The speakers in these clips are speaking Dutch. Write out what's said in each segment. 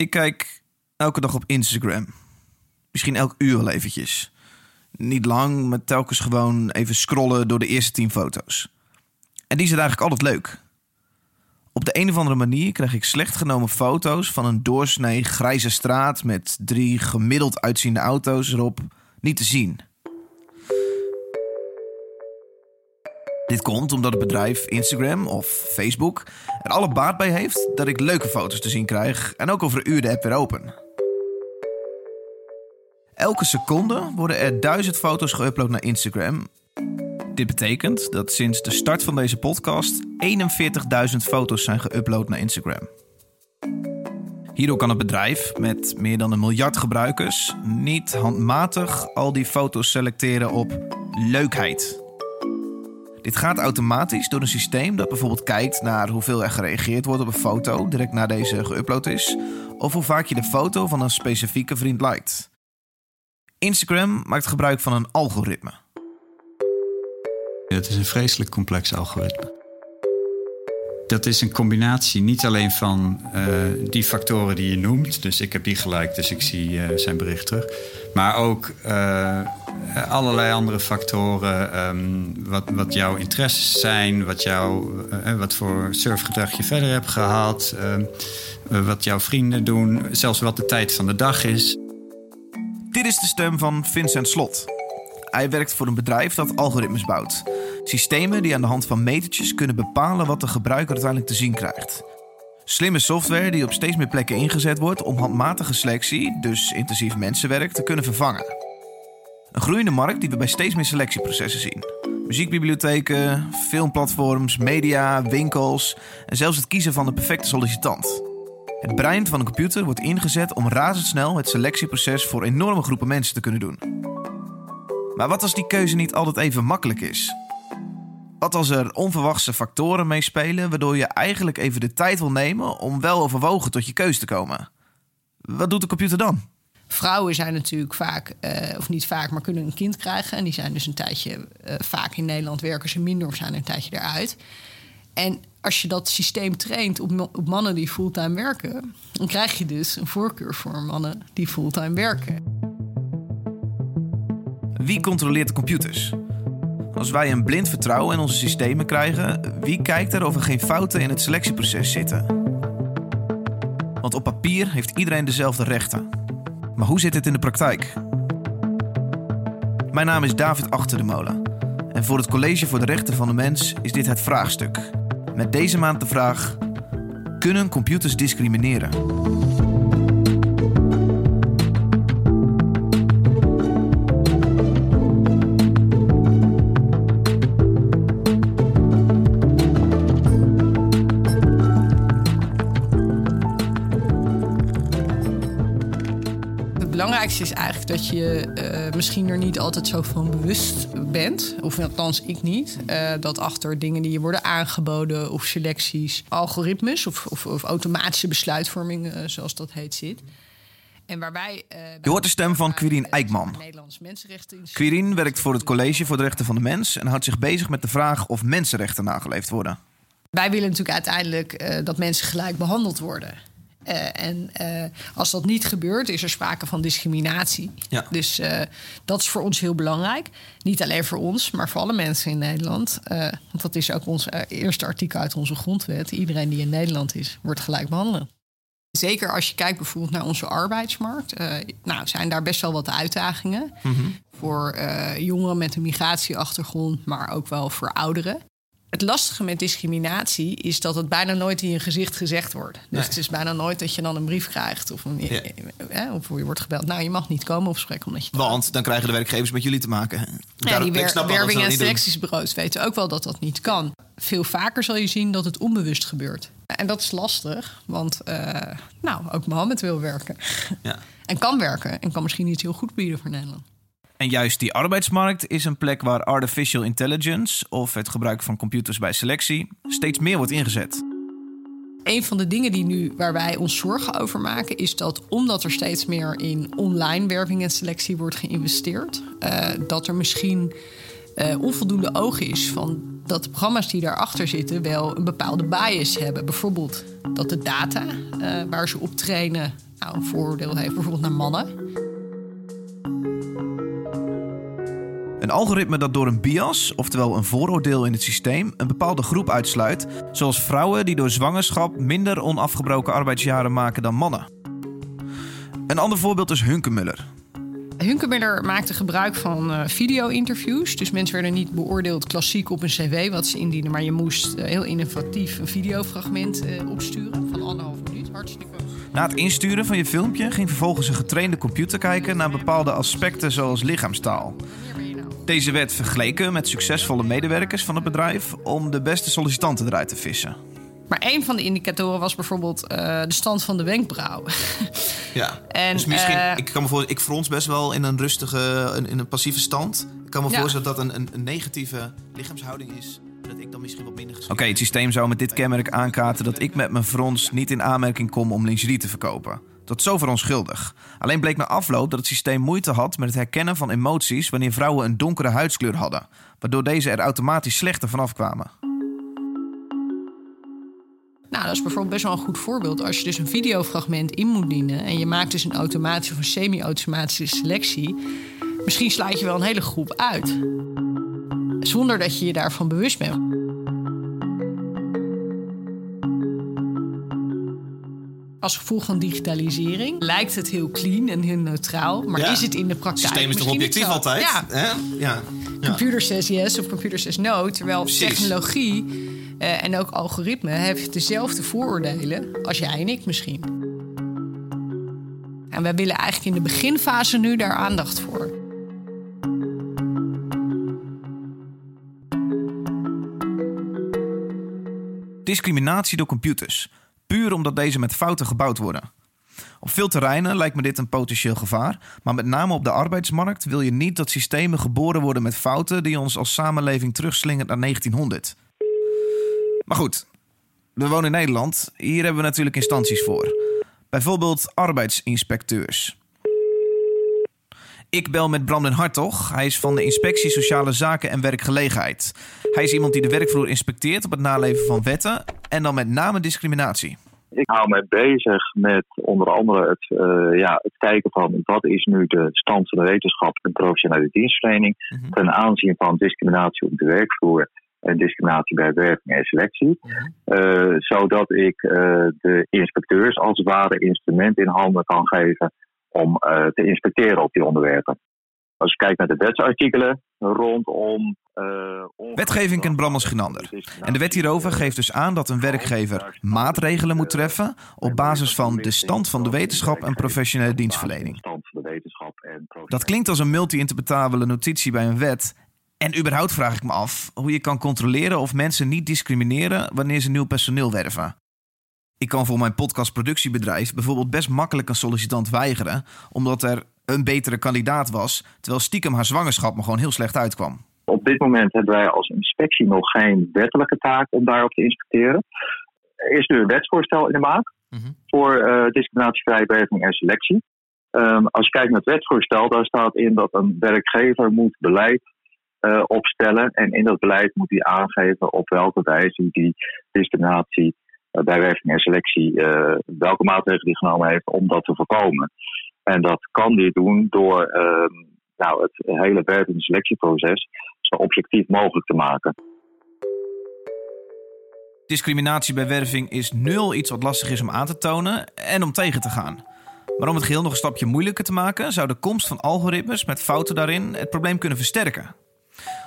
Ik kijk elke dag op Instagram. Misschien elk uur wel eventjes. Niet lang, maar telkens gewoon even scrollen door de eerste tien foto's. En die zijn eigenlijk altijd leuk. Op de een of andere manier krijg ik slecht genomen foto's van een doorsnee grijze straat met drie gemiddeld uitziende auto's erop niet te zien. Dit komt omdat het bedrijf Instagram of Facebook er alle baat bij heeft dat ik leuke foto's te zien krijg en ook over een uur de app weer open. Elke seconde worden er duizend foto's geüpload naar Instagram. Dit betekent dat sinds de start van deze podcast 41.000 foto's zijn geüpload naar Instagram. Hierdoor kan het bedrijf met meer dan een miljard gebruikers niet handmatig al die foto's selecteren op leukheid. Dit gaat automatisch door een systeem dat bijvoorbeeld kijkt naar hoeveel er gereageerd wordt op een foto direct na deze geüpload is, of hoe vaak je de foto van een specifieke vriend liked. Instagram maakt gebruik van een algoritme. Het is een vreselijk complex algoritme. Dat is een combinatie niet alleen van uh, die factoren die je noemt. Dus ik heb die gelijk, dus ik zie uh, zijn bericht terug. Maar ook uh, allerlei andere factoren. Um, wat, wat jouw interesses zijn, wat, jou, wat voor surfgedrag je verder hebt gehad. wat jouw vrienden doen, zelfs wat de tijd van de dag is. Dit is de stem van Vincent Slot. Hij werkt voor een bedrijf dat algoritmes bouwt. Systemen die aan de hand van metertjes kunnen bepalen wat de gebruiker uiteindelijk te zien krijgt. Slimme software die op steeds meer plekken ingezet wordt om handmatige selectie, dus intensief mensenwerk, te kunnen vervangen. Een groeiende markt die we bij steeds meer selectieprocessen zien. Muziekbibliotheken, filmplatforms, media, winkels en zelfs het kiezen van de perfecte sollicitant. Het brein van een computer wordt ingezet om razendsnel het selectieproces voor enorme groepen mensen te kunnen doen. Maar wat als die keuze niet altijd even makkelijk is? Wat als er onverwachte factoren meespelen, waardoor je eigenlijk even de tijd wil nemen om wel overwogen tot je keuze te komen? Wat doet de computer dan? Vrouwen zijn natuurlijk vaak, uh, of niet vaak, maar kunnen een kind krijgen. En die zijn dus een tijdje uh, vaak in Nederland werken ze minder of zijn een tijdje eruit. En als je dat systeem traint op, op mannen die fulltime werken, dan krijg je dus een voorkeur voor mannen die fulltime werken. Wie controleert de computers? Als wij een blind vertrouwen in onze systemen krijgen, wie kijkt er of er geen fouten in het selectieproces zitten? Want op papier heeft iedereen dezelfde rechten. Maar hoe zit het in de praktijk? Mijn naam is David Achter de Molen. En voor het College voor de Rechten van de Mens is dit het vraagstuk. Met deze maand de vraag: Kunnen computers discrimineren? Belangrijkste is eigenlijk dat je uh, misschien er niet altijd zo van bewust bent. Of althans, ik niet. Uh, dat achter dingen die je worden aangeboden of selecties, algoritmes of, of, of automatische besluitvorming, uh, zoals dat heet, zit. En waarbij, je hoort de stem van Quirin Eijkman. Quirin werkt voor het College voor de Rechten van de Mens en houdt zich bezig met de vraag of mensenrechten nageleefd worden. Wij willen natuurlijk uiteindelijk dat mensen gelijk behandeld worden. Uh, en uh, als dat niet gebeurt, is er sprake van discriminatie. Ja. Dus uh, dat is voor ons heel belangrijk. Niet alleen voor ons, maar voor alle mensen in Nederland. want dat is ook ons eerste artikel uit onze grondwet. Iedereen die in Nederland is, wordt gelijk behandeld. Zeker als je kijkt bijvoorbeeld naar onze arbeidsmarkt. nou, zijn daar best wel wat uitdagingen. Mm -hmm. Voor jongeren met een migratieachtergrond, maar ook wel voor ouderen. Het lastige met discriminatie is dat het bijna nooit in je gezicht gezegd wordt. Dus nee. het is bijna nooit dat je dan een brief krijgt of, een, ja. eh, of je wordt gebeld. Nou, je mag niet komen op gesprek omdat je. Want dan krijgen de werkgevers met jullie te maken. Ja, die wer werving- en selectiesbureaus weten ook wel dat dat niet kan. Veel vaker zal je zien dat het onbewust gebeurt. En dat is lastig, want uh, nou, ook Mohammed wil werken. Ja. en kan werken en kan misschien iets heel goed bieden voor Nederland. En juist die arbeidsmarkt is een plek waar artificial intelligence of het gebruik van computers bij selectie steeds meer wordt ingezet. Een van de dingen die nu, waar wij ons zorgen over maken, is dat omdat er steeds meer in online werving en selectie wordt geïnvesteerd, uh, dat er misschien uh, onvoldoende oog is van dat de programma's die daarachter zitten wel een bepaalde bias hebben. Bijvoorbeeld dat de data uh, waar ze op trainen nou, een vooroordeel heeft, bijvoorbeeld naar mannen. Een algoritme dat door een bias, oftewel een vooroordeel in het systeem, een bepaalde groep uitsluit, zoals vrouwen die door zwangerschap minder onafgebroken arbeidsjaren maken dan mannen. Een ander voorbeeld is Hunkemuller. Hunkemuller maakte gebruik van uh, video-interviews. Dus mensen werden niet beoordeeld klassiek op een cv wat ze indienen, maar je moest uh, heel innovatief een videofragment uh, opsturen van anderhalf minuut. Hartstikke. Na het insturen van je filmpje ging vervolgens een getrainde computer kijken naar bepaalde aspecten zoals lichaamstaal. Deze werd vergeleken met succesvolle medewerkers van het bedrijf om de beste sollicitanten eruit te vissen. Maar een van de indicatoren was bijvoorbeeld uh, de stand van de wenkbrauw. ja, en, dus misschien, uh, ik kan me voorstellen, ik frons best wel in een rustige, in, in een passieve stand. Ik kan me ja. voorstellen dat dat een, een, een, negatieve lichaamshouding is. Dat ik dan misschien wat minder Oké, okay, het systeem zou met dit kenmerk aankaarten dat ik met mijn frons niet in aanmerking kom om lingerie te verkopen. Dat is zo onschuldig. Alleen bleek na afloop dat het systeem moeite had met het herkennen van emoties wanneer vrouwen een donkere huidskleur hadden, waardoor deze er automatisch slechter vanaf kwamen. Nou, dat is bijvoorbeeld best wel een goed voorbeeld. Als je dus een videofragment in moet dienen en je maakt dus een automatische of een semi-automatische selectie, misschien sluit je wel een hele groep uit. Zonder dat je je daarvan bewust bent. Als gevolg van digitalisering lijkt het heel clean en heel neutraal, maar is het in de praktijk? Het systeem is toch objectief altijd? Ja. ja. ja. Computer says yes of computer says no, terwijl Precies. technologie uh, en ook algoritme heeft dezelfde vooroordelen als jij en ik misschien. En wij willen eigenlijk in de beginfase nu daar aandacht voor. Discriminatie door computers puur omdat deze met fouten gebouwd worden. Op veel terreinen lijkt me dit een potentieel gevaar, maar met name op de arbeidsmarkt wil je niet dat systemen geboren worden met fouten die ons als samenleving terugslingert naar 1900. Maar goed, we wonen in Nederland, hier hebben we natuurlijk instanties voor. Bijvoorbeeld arbeidsinspecteurs. Ik bel met Bram den Hartog. Hij is van de Inspectie Sociale Zaken en Werkgelegenheid. Hij is iemand die de werkvloer inspecteert op het naleven van wetten en dan met name discriminatie. Ik hou me bezig met onder andere het, uh, ja, het kijken van wat is nu de stand van de wetenschap en professionele dienstverlening mm ten aanzien van discriminatie op de werkvloer en discriminatie bij werving en selectie. uh, zodat ik uh, de inspecteurs als het ware instrument in handen kan geven om te inspecteren op die onderwerpen. Als je kijkt naar de wetsartikelen rondom. Uh, Wetgeving kent Bram als genander. En de wet hierover geeft dus aan dat een werkgever maatregelen moet treffen op basis van de stand van de wetenschap en professionele dienstverlening. Dat klinkt als een multi-interpretabele notitie bij een wet. En überhaupt vraag ik me af hoe je kan controleren of mensen niet discrimineren wanneer ze nieuw personeel werven. Ik kan voor mijn podcastproductiebedrijf bijvoorbeeld best makkelijk een sollicitant weigeren, omdat er een betere kandidaat was, terwijl stiekem haar zwangerschap me gewoon heel slecht uitkwam. Op dit moment hebben wij als inspectie nog geen wettelijke taak om daarop te inspecteren. Er is nu een wetsvoorstel in de maak mhm. voor uh, en selectie. Um, als je kijkt naar het wetsvoorstel, daar staat in dat een werkgever moet beleid uh, opstellen. En in dat beleid moet hij aangeven op welke wijze die discriminatie uh, bij werving en selectie, welke maatregelen genomen heeft om dat te voorkomen. En dat kan die doen door ehm, nou, het hele werk- en selectieproces zo objectief mogelijk te maken. Discriminatie bij werving is nul iets wat lastig is om aan te tonen en om tegen te gaan. Maar om het geheel nog een stapje moeilijker te maken, zou de komst van algoritmes met fouten daarin het probleem kunnen versterken.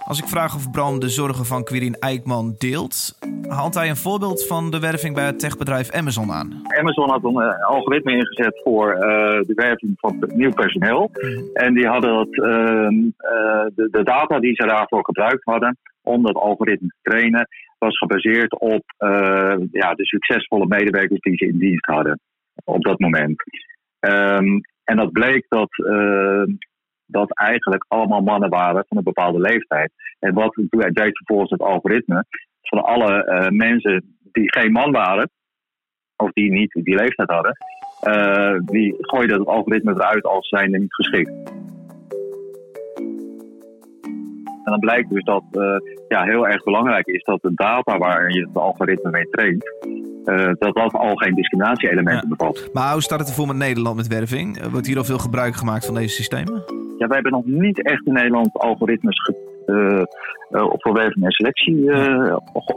Als ik vraag of Bram de zorgen van Quirin Eijkman deelt, haalt hij een voorbeeld van de werving bij het techbedrijf Amazon aan. Amazon had een uh, algoritme ingezet voor uh, de werving van nieuw personeel. Hmm. En die hadden dat, uh, de, de, data die ze daarvoor gebruikt hadden om dat algoritme te trainen, was gebaseerd op ja, de succesvolle medewerkers die ze in dienst hadden op dat moment. Um, en dat bleek dat dat eigenlijk allemaal mannen waren van een bepaalde leeftijd. En wat deed vervolgens het algoritme van alle uh, mensen die geen man waren, of die niet die leeftijd hadden, uh, die gooiden het algoritme eruit als zijnde niet geschikt. En dan blijkt dus dat uh, ja, heel erg belangrijk is dat de data waar je het algoritme mee traint, dat dat al geen discriminatie-elementen bevat. Maar hoe staat het ervoor met Nederland met werving? Wordt hier al veel gebruik gemaakt van deze systemen? Ja, wij hebben nog niet echt in Nederland algoritmes uh, voor werving en selectie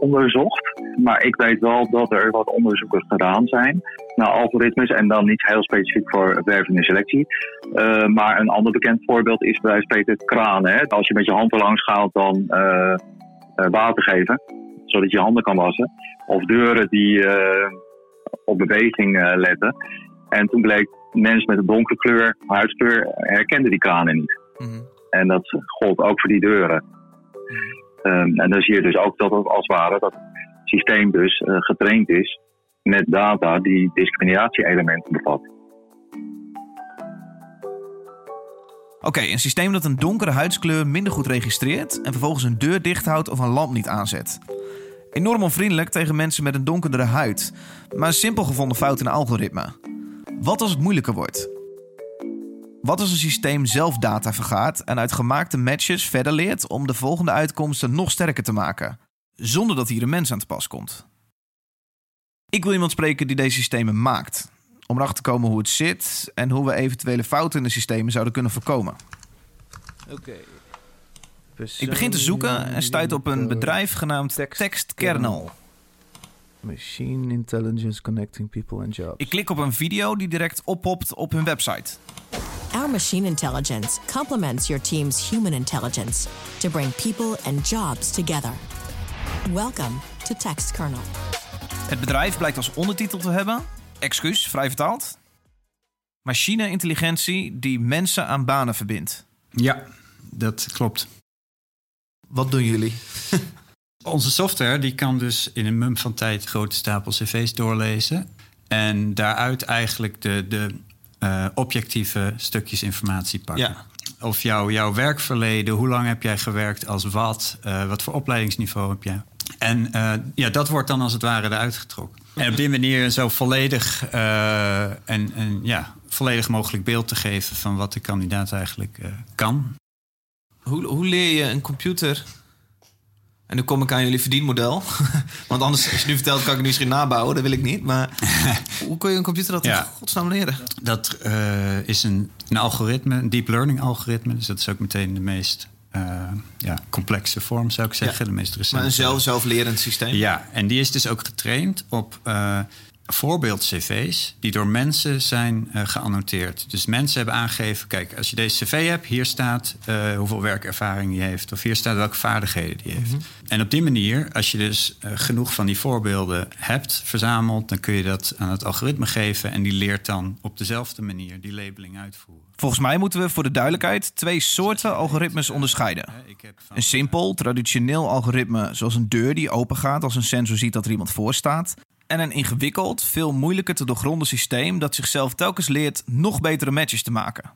onderzocht. Maar ik weet wel dat er wat onderzoeken gedaan zijn naar algoritmes. En dan niet heel specifiek voor werving en selectie. maar een ander bekend voorbeeld is bij spreken kranen. Hè? Als je met je handen langs gaat, dan water geven. Zodat je handen kan wassen. Of deuren die op beweging letten. En toen bleek mensen met een donkere kleur, huidskleur, herkenden die kranen niet. Mhm. En dat gold ook voor die deuren. Um, en dan zie je dus ook dat het als het ware dat het systeem dus uh, getraind is met data die discriminatie-elementen bevat. Oké, een systeem dat een donkere huidskleur minder goed registreert en vervolgens een deur dicht houdt of een lamp niet aanzet. Enorm onvriendelijk tegen mensen met een donkerdere huid, maar een simpel gevonden fout in een algoritme. Wat als het moeilijker wordt? Wat als een systeem zelf data vergaat en uit gemaakte matches verder leert om de volgende uitkomsten nog sterker te maken, zonder dat hier een mens aan te pas komt? Ik wil iemand spreken die deze systemen maakt, om erachter te komen hoe het zit en hoe we eventuele fouten in de systemen zouden kunnen voorkomen. Oké. Ik begin te zoeken en stuit op een bedrijf genaamd TextKernel. Machine intelligence connecting people and jobs. Ik klik op een video die direct oppopt op hun website. Our machine intelligence complements your team's human intelligence to bring people and jobs together. Welcome to Text Kernel. Het bedrijf blijkt als ondertitel te hebben, excuus, vrij vertaald, machine-intelligentie die mensen aan banen verbindt. Ja, dat klopt. Wat doen jullie? Onze software die kan dus in een mum van tijd grote stapel cv's doorlezen. En daaruit eigenlijk de, de uh, objectieve stukjes informatie pakken. Ja. Of jouw jouw werkverleden, hoe lang heb jij gewerkt als wat, uh, wat voor opleidingsniveau heb jij. En uh, ja, dat wordt dan als het ware eruit getrokken. En op die manier zo volledig, en, en, ja, volledig mogelijk beeld te geven van wat de kandidaat eigenlijk kan. Hoe, hoe leer je een computer en nu kom ik aan jullie verdienmodel. Want anders, als je nu vertelt, kan ik het misschien nabouwen. Dat wil ik niet. Maar hoe kun je een computer dat ja. in godsnaam leren? Dat uh, is een, een algoritme, een deep learning algoritme. Dus dat is ook meteen de meest uh, ja, complexe vorm, zou ik zeggen. De meest recente. Maar een zelf, zelflerend systeem? Ja, en die is dus ook getraind op... Uh, voorbeeld-cv's die door mensen zijn uh, geannoteerd. Dus mensen hebben aangegeven: kijk, als je deze cv hebt, hier staat uh, hoeveel werkervaring hij heeft, of hier staat welke vaardigheden die heeft. Mhm. En op die manier, als je dus uh, genoeg van die voorbeelden hebt verzameld, dan kun je dat aan het algoritme geven en die leert dan op dezelfde manier die labeling uitvoeren. Volgens mij moeten we voor de duidelijkheid twee soorten algoritmes onderscheiden. Een simpel, traditioneel algoritme, zoals een deur die open gaat als een sensor ziet dat er iemand voor staat en een ingewikkeld, veel moeilijker te doorgronden systeem dat zichzelf telkens leert nog betere matches te maken.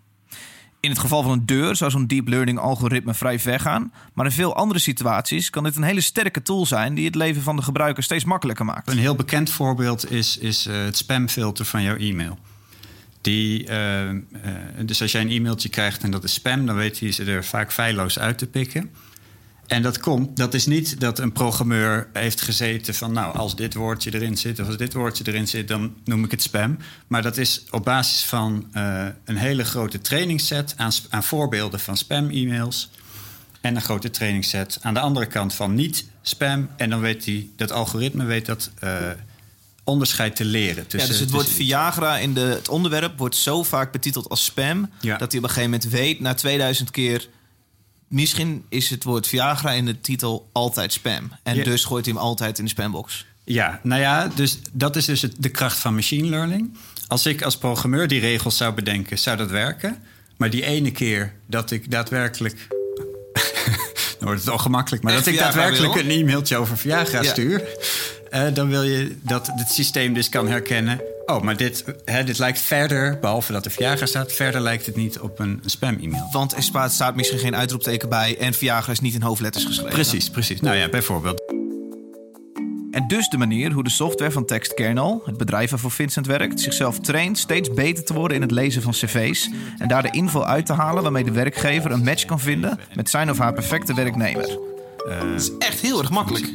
In het geval van een deur zou zo'n deep learning algoritme vrij ver gaan, maar in veel andere situaties kan dit een hele sterke tool zijn die het leven van de gebruiker steeds makkelijker maakt. Een heel bekend voorbeeld is, is uh, het spamfilter van jouw e-mail. Die, uh, uh, dus als jij een e-mailtje krijgt en dat is spam, dan weet hij ze er vaak feilloos uit te pikken. En dat komt, dat is niet dat een programmeur heeft gezeten van, nou, als dit woordje erin zit of als dit woordje erin zit, dan noem ik het spam. Maar dat is op basis van uh, een hele grote trainingsset aan, aan voorbeelden van spam-e-mails. En een grote trainingsset aan de andere kant van niet spam. En dan weet hij, dat algoritme weet dat uh, onderscheid te leren. Tussen, ja, dus het woord Viagra in de, het onderwerp wordt zo vaak betiteld als spam, ja. dat hij op een gegeven moment weet, na 2000 keer misschien is het woord Viagra in de titel altijd spam. En dus gooit hij hem altijd in de spambox. Ja, nou ja, dus dat is dus de kracht van machine learning. Als ik als programmeur die regels zou bedenken, zou dat werken. Maar die ene keer dat ik daadwerkelijk. dan wordt het ongemakkelijk, maar dat ik daadwerkelijk een e-mailtje over Viagra stuur. Uh, dan wil je dat het systeem dus kan herkennen. Oh, maar dit, hè, dit lijkt verder, behalve dat er Viagra staat, verder lijkt het niet op een spam-e-mail. Want er staat misschien geen uitroepteken bij en Viagra is niet in hoofdletters geschreven. Precies, precies. Nou ja, bijvoorbeeld. En dus de manier hoe de software van TextKernel, het bedrijf waarvoor Vincent werkt, zichzelf traint steeds beter te worden in het lezen van cv's en daar de info uit te halen waarmee de werkgever een match kan vinden met zijn of haar perfecte werknemer. Uh, dat is echt heel erg makkelijk.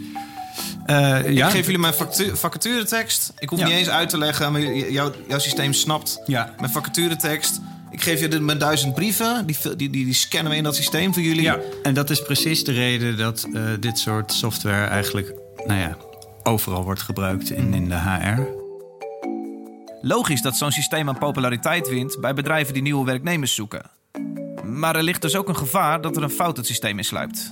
Uh, ik geef jullie mijn vacaturetekst. Ik hoef niet eens uit te leggen, maar jouw, jouw systeem snapt ja. mijn vacaturetekst. Ik geef je mijn duizend brieven, die, die, die, die, scannen we in dat systeem voor jullie. Ja, en dat is precies de reden dat uh, dit soort software eigenlijk nou ja, overal wordt gebruikt in, in de HR. Logisch dat zo'n systeem aan populariteit wint bij bedrijven die nieuwe werknemers zoeken. Maar er ligt dus ook een gevaar dat er een fout het systeem insluipt.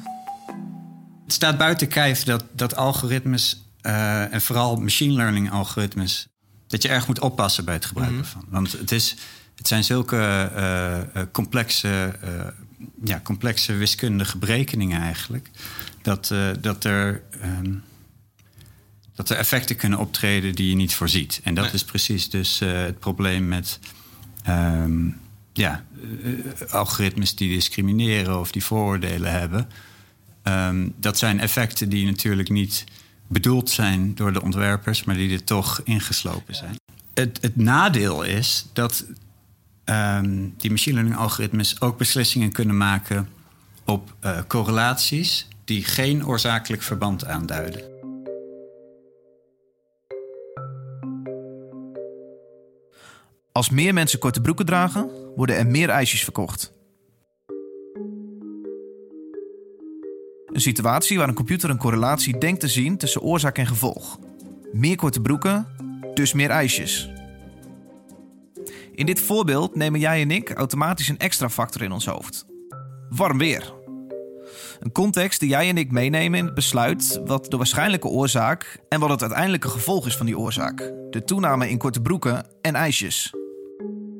Het staat buiten kijf dat, dat algoritmes, uh, en vooral machine learning algoritmes, dat je erg moet oppassen bij het gebruiken mm van. Want het, is, het zijn zulke uh, complexe, ja, complexe wiskundige berekeningen eigenlijk, dat, dat er. Um, dat er effecten kunnen optreden die je niet voorziet. En dat is precies dus het probleem met um, ja, algoritmes die discrimineren of die vooroordelen hebben. Ehm, dat zijn effecten die natuurlijk niet bedoeld zijn door de ontwerpers, maar die er toch ingeslopen zijn. Het, het nadeel is dat um, die machine learning algoritmes ook beslissingen kunnen maken op uh, correlaties die geen oorzakelijk verband aanduiden. Als meer mensen korte broeken dragen, worden er meer ijsjes verkocht. Een situatie waar een computer een correlatie denkt te zien tussen oorzaak en gevolg. Meer korte broeken, dus meer ijsjes. In dit voorbeeld nemen jij en ik automatisch een extra factor in ons hoofd. Warm weer. Een context die jij en ik meenemen in het besluit wat de waarschijnlijke oorzaak en wat het uiteindelijke gevolg is van die oorzaak. De toename in korte broeken en ijsjes.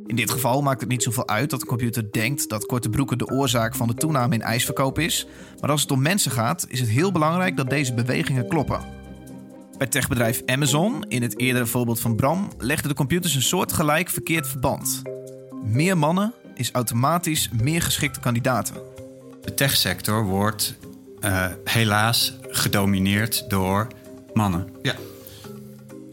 In dit geval maakt het niet zoveel uit dat de computer denkt dat korte broeken de oorzaak van de toename in ijsverkoop is. Maar als het om mensen gaat, is het heel belangrijk dat deze bewegingen kloppen. Bij techbedrijf Amazon, in het eerdere voorbeeld van Bram, legden de computers een soortgelijk verkeerd verband. Meer mannen is automatisch meer geschikte kandidaten. De techsector wordt uh, helaas gedomineerd door mannen. Ja.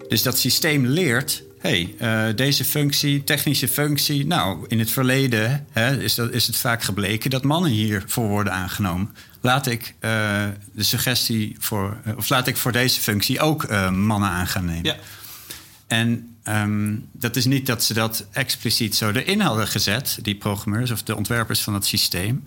Dus dat systeem leert hey, uh, deze functie, technische functie. Nou, in het verleden hè, is, dat, is het vaak gebleken dat mannen hiervoor worden aangenomen. Laat ik uh, de suggestie voor, uh, of laat ik voor deze functie ook mannen aan gaan nemen. Ja. En um, dat is niet dat ze dat expliciet zo erin hadden gezet, die programmeurs of de ontwerpers van het systeem.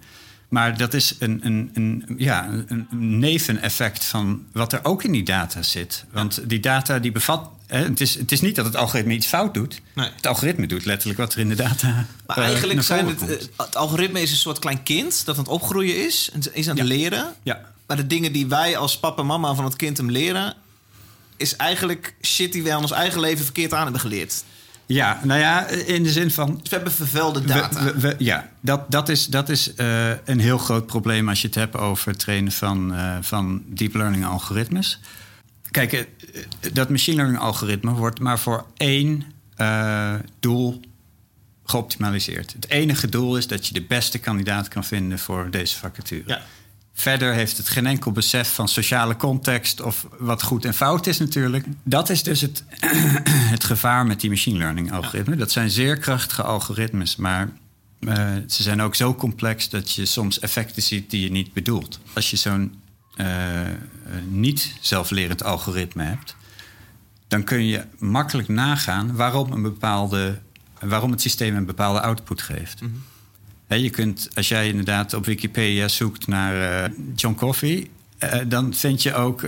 Maar dat is een, een, een, ja, een neveneffect van wat er ook in die data zit. Want die data die bevat het, is, het is niet dat het algoritme iets fout doet. Nee. Het algoritme doet letterlijk wat er in de data. Maar uh, eigenlijk zijn het, het algoritme is een soort klein kind dat aan het opgroeien is. En is aan het leren. Ja. Maar de dingen die wij als papa en mama van het kind hem leren, is eigenlijk shit die wij aan ons eigen leven verkeerd aan hebben geleerd. Ja, nou ja, in de zin van. Dus we hebben vervuilde data. We, we, ja, dat, dat is, dat is uh, een heel groot probleem als je het hebt over het trainen van, uh, van deep learning algoritmes. Kijk, eh, dat machine learning algoritme wordt maar voor één uh, doel geoptimaliseerd. Het enige doel is dat je de beste kandidaat kan vinden voor deze vacature. Ja. Verder heeft het geen enkel besef van sociale context of wat goed en fout is natuurlijk. Dat is dus het, het gevaar met die machine learning algoritmen. Dat zijn zeer krachtige algoritmes, maar uh, ze zijn ook zo complex dat je soms effecten ziet die je niet bedoelt. Als je zo'n niet zelflerend algoritme hebt, dan kun je makkelijk nagaan waarom, een bepaalde, waarom het systeem een bepaalde output geeft. Mm -hmm. je kunt, als jij inderdaad op Wikipedia zoekt naar uh, John Coffee, uh, dan vind je ook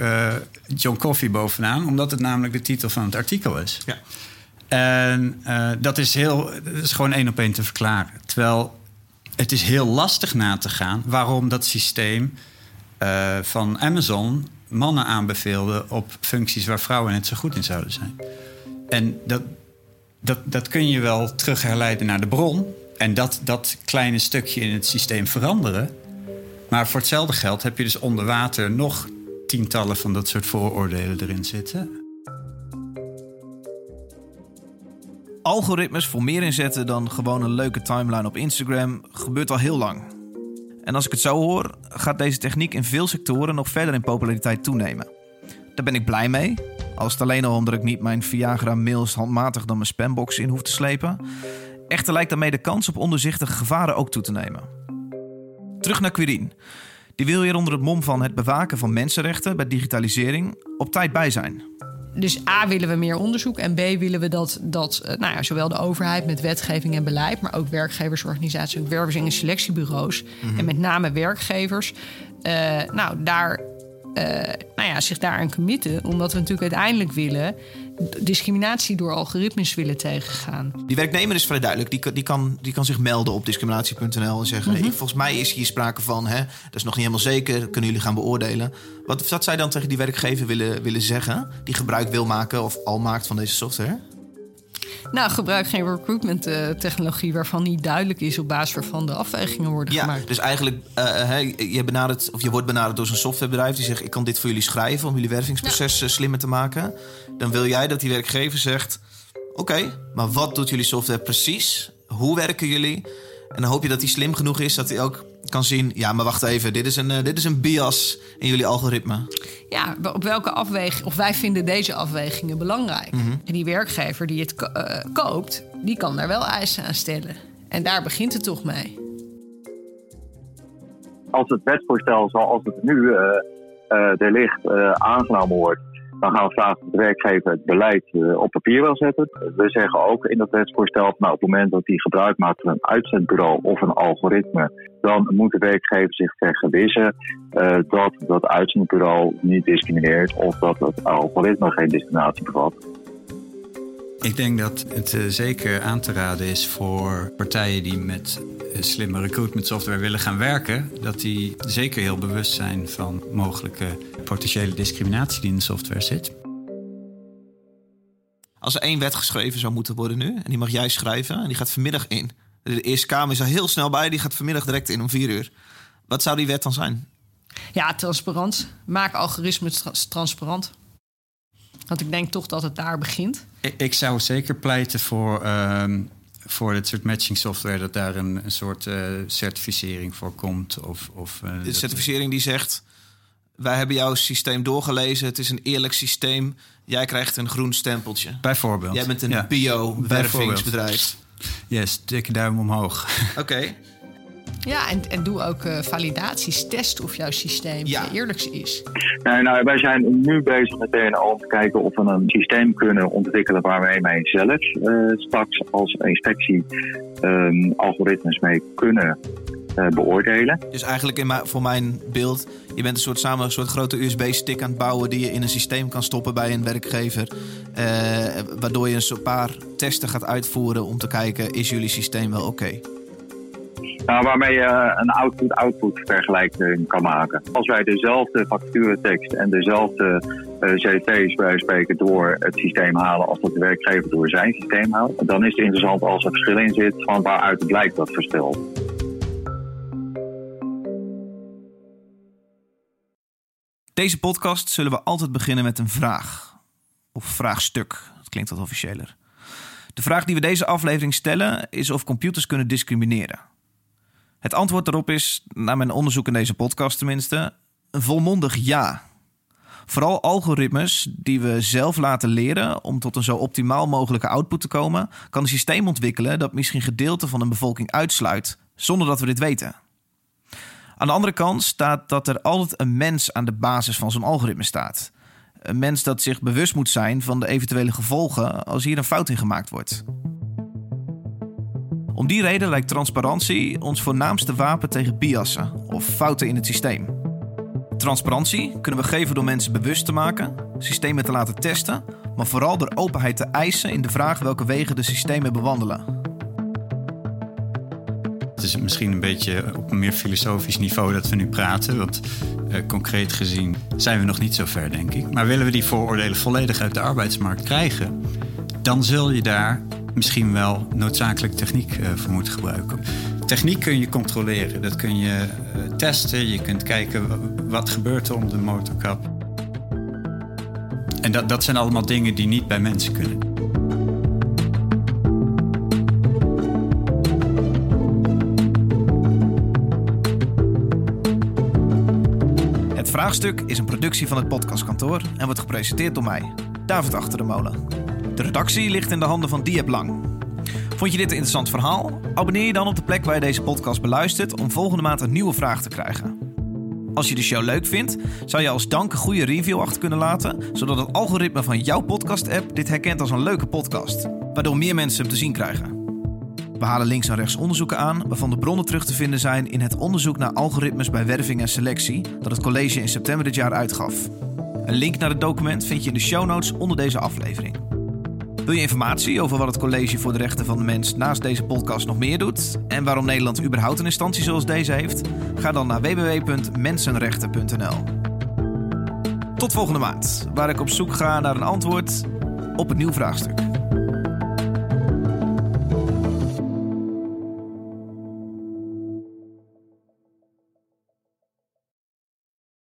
John Coffee bovenaan, omdat het namelijk de titel van het artikel is. Ja. En dat is, heel, dat is gewoon één op één te verklaren. Terwijl het is heel lastig na te gaan waarom dat systeem uh, van Amazon mannen aanbeveelde op functies waar vrouwen net zo goed in zouden zijn. En dat, dat, dat kun je wel terug herleiden naar de bron. En dat, dat kleine stukje in het systeem veranderen. Maar voor hetzelfde geld heb je dus onder water nog tientallen van dat soort vooroordelen erin zitten. Algoritmes voor meer inzetten dan gewoon een leuke timeline op Instagram gebeurt al heel lang. En als ik het zo hoor, gaat deze techniek in veel sectoren nog verder in populariteit toenemen. Daar ben ik blij mee. Als het alleen al omdat ik niet mijn Viagra-mails handmatig dan mijn spambox in hoef te slepen. Echter lijkt daarmee de kans op onderzichtige gevaren ook toe te nemen. Terug naar Quirin. Die wil hier onder het mom van het bewaken van mensenrechten bij digitalisering op tijd bij zijn. Dus A willen we meer onderzoek en B willen we dat, dat eh, nou ja, zowel de overheid met wetgeving en beleid, maar ook werkgeversorganisaties, wervers- en selectiebureaus Mhm. en met name werkgevers, eh, nou, daar, eh, nou ja, zich daaraan committen. Omdat we natuurlijk uiteindelijk willen discriminatie door algoritmes willen tegengaan. Die werknemer is vrij duidelijk. Die, kan- die, kan, die kan zich melden op discriminatie.nl en zeggen: ik, Volgens mij is hier sprake van, hè, dat is nog niet helemaal zeker, dat kunnen jullie gaan beoordelen. Wat zou zij dan tegen die werkgever willen, willen zeggen, die gebruik wil maken of al maakt van deze software? Nou, gebruik geen recruitment eh, technologie waarvan niet duidelijk is op basis waarvan de afwegingen worden Ja, gemaakt. dus eigenlijk, hè, je, benadert, of je wordt benaderd door zo'n softwarebedrijf die zegt: Ik kan dit voor jullie schrijven om jullie wervingsproces slimmer te maken. Dan wil jij dat die werkgever zegt: Oké, maar wat doet jullie software precies? Hoe werken jullie? En dan hoop je dat hij slim genoeg is dat hij ook kan zien: Ja, maar wacht even, dit is een, eh, dit is een bias in jullie algoritme. Ja, op welke afweging, of wij vinden deze afwegingen belangrijk. Mhm. En die werkgever die het ko- eh, koopt, die kan daar wel eisen aan stellen. En daar begint het toch mee. Als het wetsvoorstel zoals het nu eh, eh, er ligt eh, aangenomen wordt, dan gaan we vragen of de werkgever het beleid eh, op papier wil zetten. We zeggen ook in dat wetsvoorstel, nou, op het moment dat hij gebruik maakt van een uitzendbureau of een algoritme, dan moet de werkgever zich vergewissen eh, dat dat uitzendbureau niet discrimineert of dat het algoritme geen discriminatie bevat. Ik denk dat het eh, zeker aan te raden is voor partijen die met eh, slimme recruitment software willen gaan werken, dat die zeker heel bewust zijn van mogelijke potentiële discriminatie die in de software zit. Als er één wet geschreven zou moeten worden nu, en die mag jij schrijven, en die gaat vanmiddag in. De Eerste Kamer is er heel snel bij, die gaat vanmiddag direct in om vier uur. Wat zou die wet dan zijn? Ja, transparant. Maak algoritmes tra- transparant. Want ik denk toch dat het daar begint. Ik, ik zou zeker pleiten voor, ehm, voor dit soort matching software, dat daar een, een soort eh, certificering voor komt. Of, of, eh, De certificering die zegt: Wij hebben jouw systeem doorgelezen, het is een eerlijk systeem. Jij krijgt een groen stempeltje. Bijvoorbeeld. Jij bent een Ja. bio-wervingsbedrijf. Yes, dikke duim omhoog. Oké. Ja, en, en doe ook eh, validaties. Test of jouw systeem Ja. eh, eerlijk is. Nee, nou, wij zijn nu bezig met TNO om te kijken of we een systeem kunnen ontwikkelen waar wij mee zelf eh, straks als inspectie ehm, algoritmes mee kunnen eh, beoordelen. Dus eigenlijk in mijn- voor mijn beeld, je bent een soort samen een soort grote USB-stick aan het bouwen die je in een systeem kan stoppen bij een werkgever. eh, waardoor je een soort paar testen gaat uitvoeren om te kijken: is jullie systeem wel oké? Nou, waarmee je een output-output vergelijking kan maken. Als wij dezelfde facturentekst en dezelfde eh, CT's bij spreken door het systeem halen als dat de werkgever door zijn systeem haalt, dan is het interessant als er verschil in zit van waaruit blijkt dat verschil. Deze podcast zullen we altijd beginnen met een vraag. Of vraagstuk. Dat klinkt wat officiëler. De vraag die we deze aflevering stellen is of computers kunnen discrimineren. Het antwoord daarop is, naar mijn onderzoek in deze podcast tenminste, een volmondig ja. Vooral algoritmes die we zelf laten leren om tot een zo optimaal mogelijke output te komen, kan een systeem ontwikkelen dat misschien gedeelte van een bevolking uitsluit, zonder dat we dit weten. Aan de andere kant staat dat er altijd een mens aan de basis van zo'n algoritme staat. Een mens dat zich bewust moet zijn van de eventuele gevolgen als hier een fout in gemaakt wordt. Om die reden lijkt transparantie ons voornaamste wapen tegen biassen of fouten in het systeem. Transparantie kunnen we geven door mensen bewust te maken, systemen te laten testen, maar vooral door openheid te eisen in de vraag welke wegen de systemen bewandelen. Het is misschien een beetje op een meer filosofisch niveau dat we nu praten. Want eh, concreet gezien zijn we nog niet zo ver, denk ik. Maar willen we die vooroordelen volledig uit de arbeidsmarkt krijgen, dan zul je daar misschien wel noodzakelijk techniek eh, voor moeten gebruiken. Techniek kun je controleren. Dat kun je eh, testen. Je kunt kijken wa- wat gebeurt er om de motorkap. En dat, dat zijn allemaal dingen die niet bij mensen kunnen. Het vraagstuk is een productie van het podcastkantoor en wordt gepresenteerd door mij, David Achter de Molen. De redactie ligt in de handen van Diep Lang. Vond je dit een interessant verhaal? Abonneer je dan op de plek waar je deze podcast beluistert om volgende maand een nieuwe vraag te krijgen. Als je de show leuk vindt, zou je als dank een goede review achter kunnen laten, zodat het algoritme van jouw podcast-app dit herkent als een leuke podcast, waardoor meer mensen hem te zien krijgen. We halen links en rechts onderzoeken aan waarvan de bronnen terug te vinden zijn in het onderzoek naar algoritmes bij werving en selectie dat het college in september dit jaar uitgaf. Een link naar het document vind je in de show notes onder deze aflevering. Wil je informatie over wat het College voor de Rechten van de Mens naast deze podcast nog meer doet en waarom Nederland überhaupt een instantie zoals deze heeft? Ga dan naar www.mensenrechten.nl. Tot volgende maand, waar ik op zoek ga naar een antwoord op een nieuw vraagstuk.